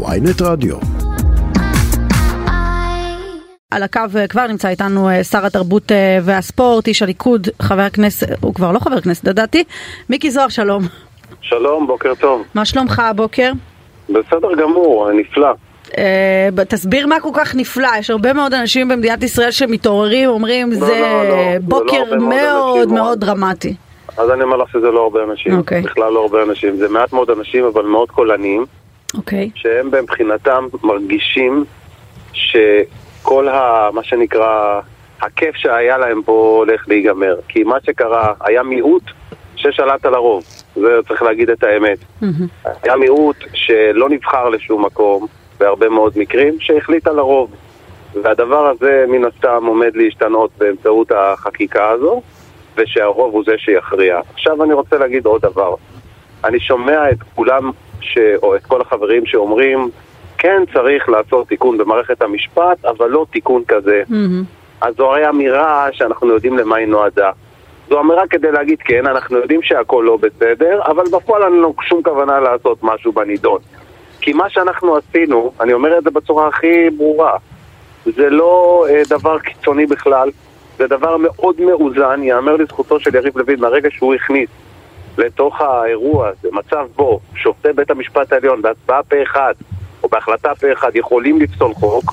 ויינט רדיו. על הקו אה, כבר נמצא איתנו אה, שר התרבות אה, והספורט, איש הליכוד, חבר הכנסת, הוא כבר לא חבר כנסת לדעתי, מיקי זוהר, שלום. שלום, בוקר טוב. מה שלומך הבוקר? בסדר גמור, נפלא. Uh, תסביר מה כל כך נפלא, יש הרבה מאוד אנשים במדינת ישראל שמתעוררים, אומרים לא, זה לא, לא, בוקר זה לא מאוד אנשים, מאוד דרמטי. אז אני אומר לך שזה לא הרבה אנשים, אוקיי. בכלל לא הרבה אנשים, זה מעט מאוד אנשים אבל מאוד קולניים, אוקיי. שהם מבחינתם מרגישים שכל ה... מה שנקרא, הכיף שהיה להם פה הולך להיגמר. כי מה שקרה, היה מיעוט ששלט על הרוב, זה צריך להגיד את האמת. מהמם. היה מיעוט שלא נבחר לשום מקום, בהרבה מאוד מקרים, שהחליט על הרוב. והדבר הזה מן הסתם עומד להשתנות באמצעות החקיקה הזו, ושהרוב הוא זה שיכריע. עכשיו אני רוצה להגיד עוד דבר. אני שומע את כולם, ש... או את כל החברים שאומרים, כן צריך לעשות תיקון במערכת המשפט, אבל לא תיקון כזה. מהמם. אז זו הרי אמירה שאנחנו יודעים למה היא נועדה. זו אמירה כדי להגיד כן, אנחנו יודעים שהכל לא בסדר, אבל בפועל אין לנו שום כוונה לעשות משהו בנידון. כי מה שאנחנו עשינו, אני אומר את זה בצורה הכי ברורה, זה לא אה, דבר קיצוני בכלל, זה דבר מאוד מאוזן, יאמר לזכותו של יריב לוין מהרגע שהוא הכניס לתוך האירוע הזה, מצב בו שופטי בית המשפט העליון בהצבעה פה אחד, או בהחלטה פה אחד, יכולים לפסול חוק,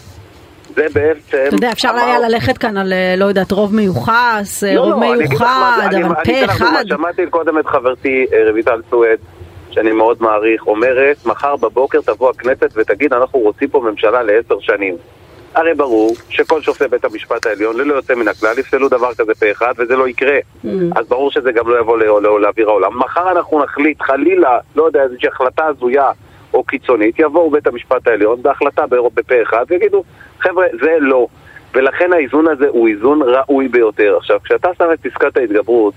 זה בעצם... אתה יודע, אפשר אמר- היה ללכת כאן על, אה, לא יודעת, רוב מיוחס, אה, לא, רוב לא, מה זה, מיוחד, אני- אבל אני פה. אחד. שמעתי קודם את חברתי אה, רויטל סואד, שאני מאוד מעריך, אומרת, מחר בבוקר תבוא הכנסת ותגיד, אנחנו רוצים פה ממשלה לעשר שנים. הרי ברור שכל שופטי בית המשפט העליון, ללא יוצא מן הכלל, יפסלו דבר כזה פה אחד, וזה לא יקרה. אז ברור שזה גם לא יבוא לא- לא- לאוויר העולם. מחר אנחנו נחליט, חלילה, לא יודע, איזושהי החלטה הזויה או קיצונית, יבואו בית המשפט העליון בהחלטה בפה אחד ויגידו, חבר'ה, זה לא. ולכן האיזון הזה הוא איזון ראוי ביותר. עכשיו, כשאתה שם את פסקת ההתגברות,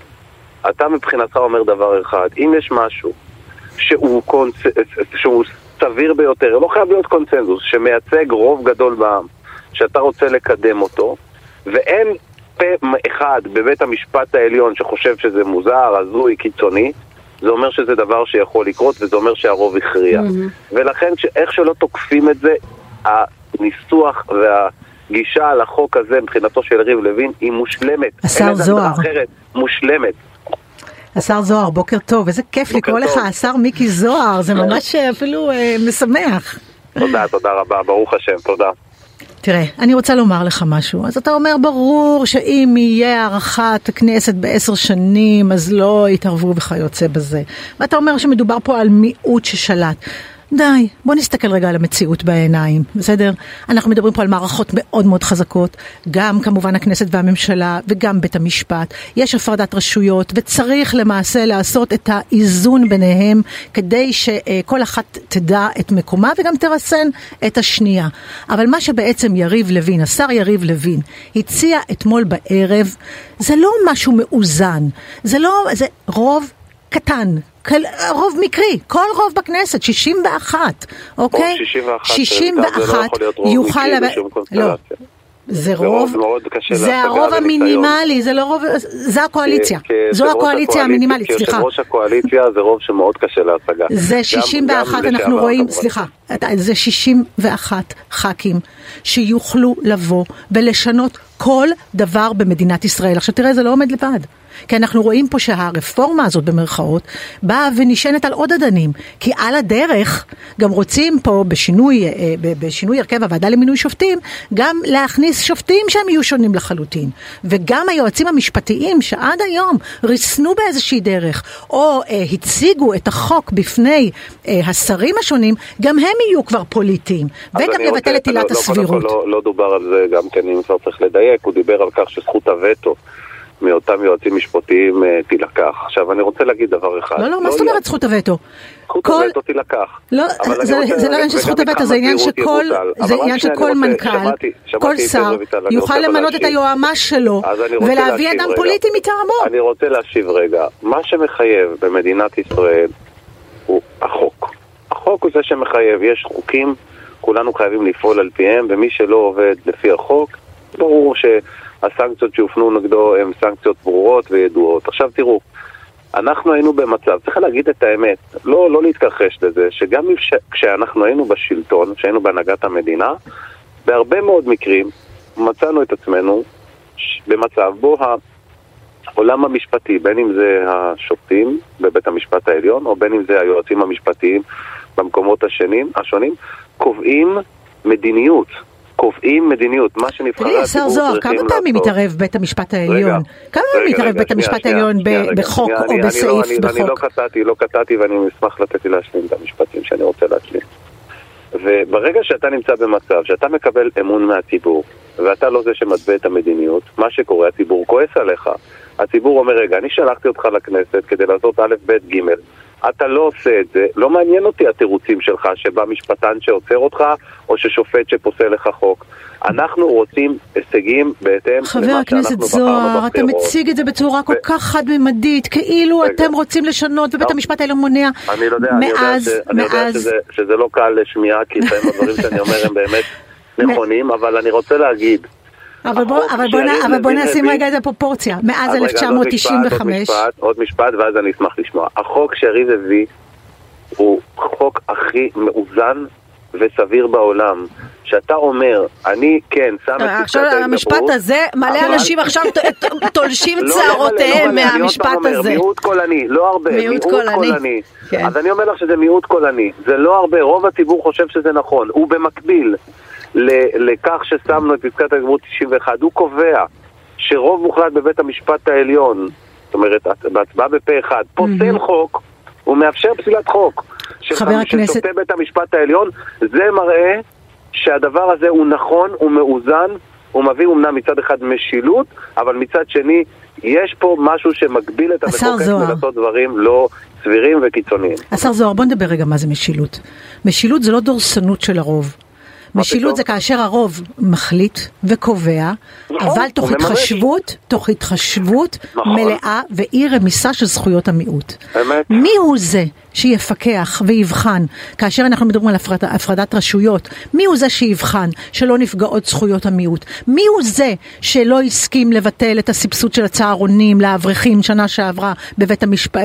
אתה מבחינתך אומר דבר אחד, אם יש משהו שהוא, קונצ... שהוא סביר ביותר, לא חייב להיות קונצנזוס, שמייצג רוב גדול בעם, שאתה רוצה לקדם אותו, ואין פה אחד בבית המשפט העליון שחושב שזה מוזר, הזוי, קיצוני, זה אומר שזה דבר שיכול לקרות, וזה אומר שהרוב הכריע. ולכן, איך שלא תוקפים את זה, הניסוח והגישה על החוק הזה מבחינתו של יריב לוין היא מושלמת. השר זוהר. אחרת, מושלמת. השר זוהר, בוקר טוב, איזה כיף לקרוא לך. השר מיקי זוהר, זה ממש אה, אפילו אה, משמח. תודה, תודה רבה, ברוך השם, תודה. תראה, אני רוצה לומר לך משהו. אז אתה אומר, ברור שאם יהיה הארכת הכנסת בעשר שנים, אז לא יתערבו וכיוצא בזה. ואתה אומר שמדובר פה על מיעוט ששלט. די, בוא נסתכל רגע על המציאות בעיניים, בסדר? אנחנו מדברים פה על מערכות מאוד מאוד חזקות, גם כמובן הכנסת והממשלה וגם בית המשפט. יש הפרדת רשויות וצריך למעשה לעשות את האיזון ביניהם כדי שכל אחת תדע את מקומה וגם תרסן את השנייה. אבל מה שבעצם יריב לוין, השר יריב לוין, הציע אתמול בערב, זה לא משהו מאוזן, זה לא, זה רוב קטן, רוב מקרי, כל רוב בכנסת, 61, אוקיי? 61, 61 זה לא יכול להיות רוב יוכל... מקרי לב- בשום לא, קונסטלציה. זה זה רוב, רוב מאוד קשה זה הרוב. המינימלי, זה לא רוב, זה הקואליציה, זו הקואליציה המינימלית, סליחה. כיושב ראש הקואליציה זה רוב שמאוד קשה להשגה. זה גם- 61, גם אנחנו רואים. סליחה, זה 61 ח"כים שיוכלו לבוא ולשנות כל דבר במדינת ישראל. עכשיו תראה, זה לא עומד לבד. כי אנחנו רואים פה שהרפורמה הזאת במרכאות באה ונשענת על עוד אדנים. כי על הדרך גם רוצים פה בשינוי, אה, בשינוי הרכב הוועדה למינוי שופטים, גם להכניס שופטים שהם יהיו שונים לחלוטין. וגם היועצים המשפטיים שעד היום ריסנו באיזושהי דרך, או אה, הציגו את החוק בפני אה, השרים השונים, גם הם יהיו כבר פוליטיים. וגם לבטל את לא- עילת לא, כל הסבירות. לא- לא דובר על זה גם כן, אם כבר צריך לדייק, הוא דיבר על כך שזכות הווטו מאותם יועצים משפטיים אה, תילקח. עכשיו אני רוצה להגיד דבר אחד. לא, לא, מה זאת יהיה- אומרת זכות הווטו? זכות הווטו תילקח. לא, זה- לא עניין של זכות הווטו, זה עניין שכל. זה עניין שכל מנכ"ל, כל שר, יוכל למנות את. היועמ"ש שלו, ולהביא אדם. פוליטי מטעמו. אני רוצה להשיב רגע. מה שמחייב במדינת ישראל הוא החוק. החוק הוא זה שמחייב. יש חוקים, כולנו חייבים לפעול על פיהם, ומי שלא עובד לפי החוק, ברור שהסנקציות שהופנו נגדו הן סנקציות ברורות וידועות. עכשיו תראו, אנחנו היינו במצב, צריך להגיד את האמת, לא, לא להתכחש לזה, שגם ש... כשאנחנו היינו בשלטון, כשהיינו בהנהגת המדינה, בהרבה מאוד מקרים מצאנו את עצמנו במצב בו העולם המשפטי, בין אם זה השופטים בבית המשפט העליון, או בין אם זה היועצים המשפטיים במקומות השנים, השונים, קובעים מדיניות. קובעים מדיניות, מה שנבחרי הציבור צריכים לעשות. תראי, השר זוהר, כמה פעמים מתערב בית המשפט העליון? כמה פעמים מתערב בית המשפט העליון בחוק או בסעיף בחוק? אני לא קטעתי, לא קטעתי ואני אשמח לתת לי להשלים את המשפטים שאני רוצה להשלים. וברגע שאתה נמצא במצב שאתה מקבל אמון מהציבור, ואתה לא זה שמתווה את המדיניות, מה שקורה, הציבור כועס עליך. הציבור אומר, רגע, אני שלחתי אותך לכנסת כדי לעשות א', ב', ג', אתה לא עושה את זה, לא מעניין אותי התירוצים שלך, שבא משפטן שעוצר אותך, או ששופט שפוסל לך חוק. אנחנו רוצים הישגים בהתאם למה שאנחנו בחרנו בבחירות. חבר הכנסת זוהר, אתה מציג את זה בצורה. כל כך חד-ממדית, כאילו. אתם רוצים לשנות ובית לא. המשפט העליון מונע. אני לא יודע, מאז, אני יודע, שזה לא קל לשמיעה, כי לפעמים הדברים שאני אומר הם באמת נכונים, אבל אני רוצה להגיד, אבל בוא, אבל בוא, אבל בוא נשים רגע את הפרופורציה, מאז 1995. עוד משפט, עוד משפט, ואז אני אשמח לשמוע. החוק שיריב הביא הוא חוק הכי מאוזן וסביר בעולם. שאתה אומר, אני כן שם את פסקת ההתגברות... עכשיו המשפט הזה, מלא אנשים עכשיו תולשים צערותיהם מהמשפט הזה. מיעוט קולני, לא הרבה, מיעוט קולני. כן. אז אני אומר לך שזה מיעוט קולני, זה לא הרבה, רוב הציבור חושב שזה נכון. הוא במקביל לכך ששמנו את פסקת ההתגברות 91, הוא קובע שרוב מוחלט בבית המשפט העליון, זאת אומרת, בהצבעה בפה אחד, פוסל חוק, הוא מאפשר פסילת חוק. חבר הכנסת... ששותה בית המשפט העליון, זה מראה שהדבר הזה הוא נכון, הוא מאוזן, הוא מביא אומנם מצד אחד משילות, אבל מצד שני יש פה משהו שמגביל את המחוקק מלעשות דברים לא סבירים וקיצוניים. השר זוהר, בוא נדבר רגע מה זה משילות. משילות זה לא דורסנות של הרוב. משילות זה כאשר הרוב מחליט וקובע, נכון, אבל תוך התחשבות, תוך התחשבות נכון. מלאה ואי רמיסה של זכויות המיעוט. אמת. מי הוא זה שיפקח ויבחן, כאשר אנחנו מדברים על הפרד, הפרדת רשויות, מי הוא זה שיבחן שלא נפגעות זכויות המיעוט? מי הוא זה שלא הסכים לבטל את הסבסוד של הצהרונים לאברכים שנה שעברה בבית המשפ...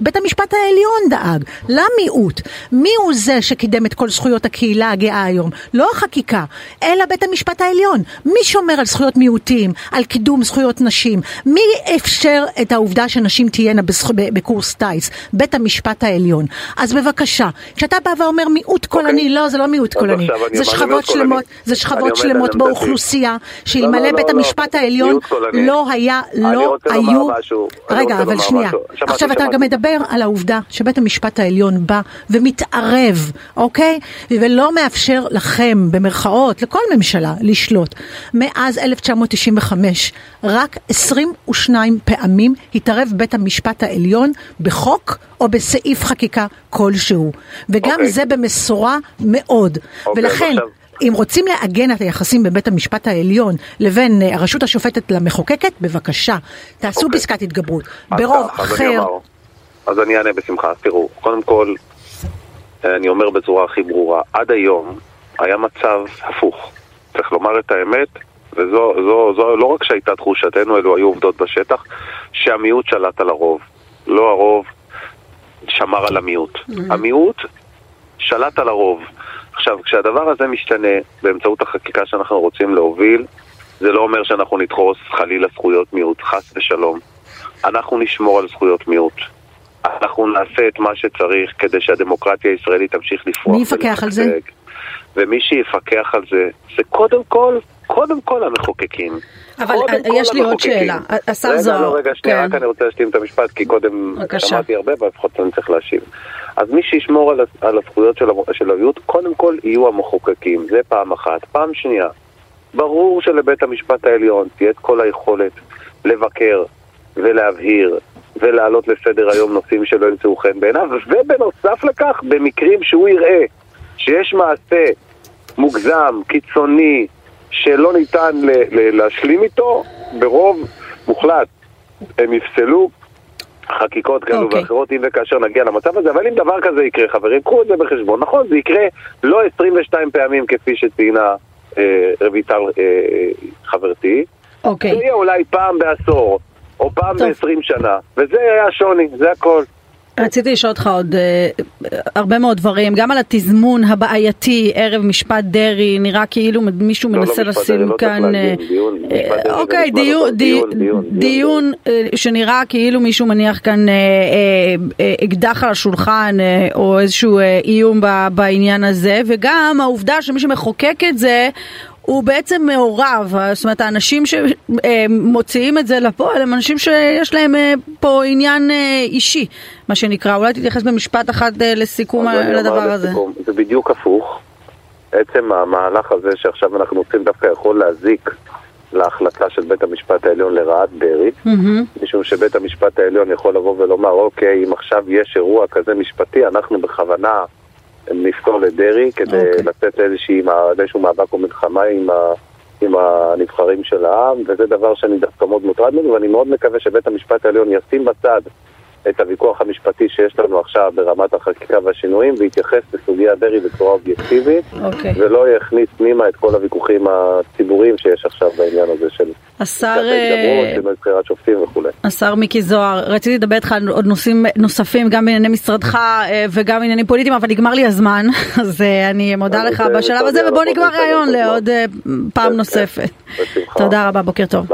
בית המשפט העליון דאג למיעוט? מי הוא זה שקידם את כל זכויות הקהילה הגאה היום? לא החקיקה, אלא בית המשפט העליון. מי שומר על זכויות מיעוטים, על קידום זכויות נשים? מי אפשר את העובדה שנשים תהיינה בקורס טיס? בית המשפט העליון. העליון. אז בבקשה, כשאתה בא ואומר מיעוט אוקיי. קולני, לא, זה לא מיעוט קולני, זה שכבות שלמות, זה שכבות שלמות באוכלוסייה, שאלמלא לא, לא, בית לא, המשפט העליון לא היה, לא היו... רגע, אבל שנייה. עכשיו אתה גם מדבר על העובדה שבית המשפט העליון בא ומתערב, אוקיי? ולא מאפשר לכם, במרכאות, לכל ממשלה, לשלוט. מאז 1995, רק 22 פעמים התערב בית המשפט העליון בחוק או בסעיף חקיקה כלשהו. וגם okay. אוקיי. זה במשורה מאוד. Okay, אוקיי, ולכן... עכשיו... אם רוצים לעגן את היחסים בבית המשפט העליון לבין אה, הרשות השופטת למחוקקת, בבקשה, תעשו okay. אוקיי. פסקת התגברות. ברוב אז אחר... אני אז אני אענה בשמחה. תראו, קודם כל, אני אומר בצורה הכי ברורה, עד היום היה מצב הפוך. צריך לומר את האמת, וזו זו, זו, לא רק שהייתה תחושתנו, אלו היו עובדות בשטח, שהמיעוט שלט על הרוב. לא הרוב שמר על המיעוט. המיעוט שלט על הרוב. עכשיו, כשהדבר הזה משתנה באמצעות החקיקה שאנחנו רוצים להוביל, זה לא אומר שאנחנו נדחוס חלילה זכויות מיעוט, חס ושלום. אנחנו נשמור על זכויות מיעוט. אנחנו נעשה את מה שצריך כדי שהדמוקרטיה הישראלית תמשיך לפרוח. מי יפקח על זה? ומי שיפקח על זה, זה קודם כל, קודם כל המחוקקים. אבל יש לי עוד שאלה, השר זוהר. רגע, לא, רגע, שנייה, כן. רק אני רוצה להשלים את המשפט, כי קודם שמעתי הרבה, אבל לפחות אני צריך להשיב. אז מי שישמור על, על הזכויות של, של המיעוט, קודם כל יהיו המחוקקים, זה פעם אחת. פעם שנייה, ברור שלבית המשפט העליון תהיה את כל היכולת לבקר ולהבהיר ולהעלות לסדר היום נושאים שלא ימצאו חן בעיניו, ובנוסף לכך, במקרים שהוא יראה שיש מעשה מוגזם, קיצוני, שלא ניתן ל- ל- להשלים איתו, ברוב מוחלט הם יפסלו חקיקות כאלו okay. אוקיי. ואחרות אם וכאשר נגיע למצב הזה, אבל אם דבר כזה יקרה, חברים, קחו את זה בחשבון. נכון, זה יקרה לא 22 פעמים כפי שציינה אה, רויטל אה, חברתי, okay. אוקיי. זה יהיה אולי פעם בעשור. או פעם טוב. ב-20 שנה, וזה היה השוני, זה הכל. רציתי לשאול אותך עוד אה, הרבה מאוד דברים, גם על התזמון הבעייתי ערב משפט דרעי, נראה כאילו מישהו לא, לא, מנסה משפט לשים דרעי, לא צריך כאן, להגיד, אה, דיון, דרעי אוקיי, דיון, לא טוב, דיון, דיון, דיון, דיון אה, שנראה כאילו מישהו מניח כאן אה, אה, אה, אקדח על השולחן אה, או איזשהו איום ב- בעניין הזה, וגם העובדה שמי שמחוקק את זה הוא בעצם מעורב, זאת אומרת האנשים שמוציאים את זה לפועל הם אנשים שיש להם אה, פה עניין אה, אישי, מה שנקרא, אולי תתייחס במשפט אחד אה, לסיכום לדבר הזה. לסיכום, זה בדיוק הפוך. עצם המהלך הזה שעכשיו אנחנו עושים דווקא יכול להזיק להחלטה של בית המשפט העליון לרעת דרעי. משום שבית המשפט העליון יכול לבוא ולומר, אוקיי, אם עכשיו יש אירוע כזה משפטי, אנחנו בכוונה נפתור לדרעי כדי אוקיי. לצאת לאיזשהו מאבק או מלחמה עם, ה, עם הנבחרים של העם, וזה דבר שאני דווקא מאוד מוטרד ממנו, ואני מאוד מקווה שבית המשפט העליון ישים בצד את הוויכוח המשפטי שיש לנו עכשיו ברמת החקיקה והשינויים, ויתייחס לסוגיה דרעי בצורה אובייקטיבית, אוקיי. ולא יכניס פנימה את כל הוויכוחים הציבוריים שיש עכשיו בעניין הזה של השר, אה, בחירת שופטים וכולי. השר מיקי זוהר, רציתי לדבר איתך על עוד נושאים נוספים, גם בענייני משרדך אה, וגם בעניינים פוליטיים, אבל נגמר לי הזמן, אז אה, אני מודה לך בשלב הזה, ובוא בוקר טוב. לעוד פעם כן, נוספת. בשמחה. תודה רבה, בוקר טוב.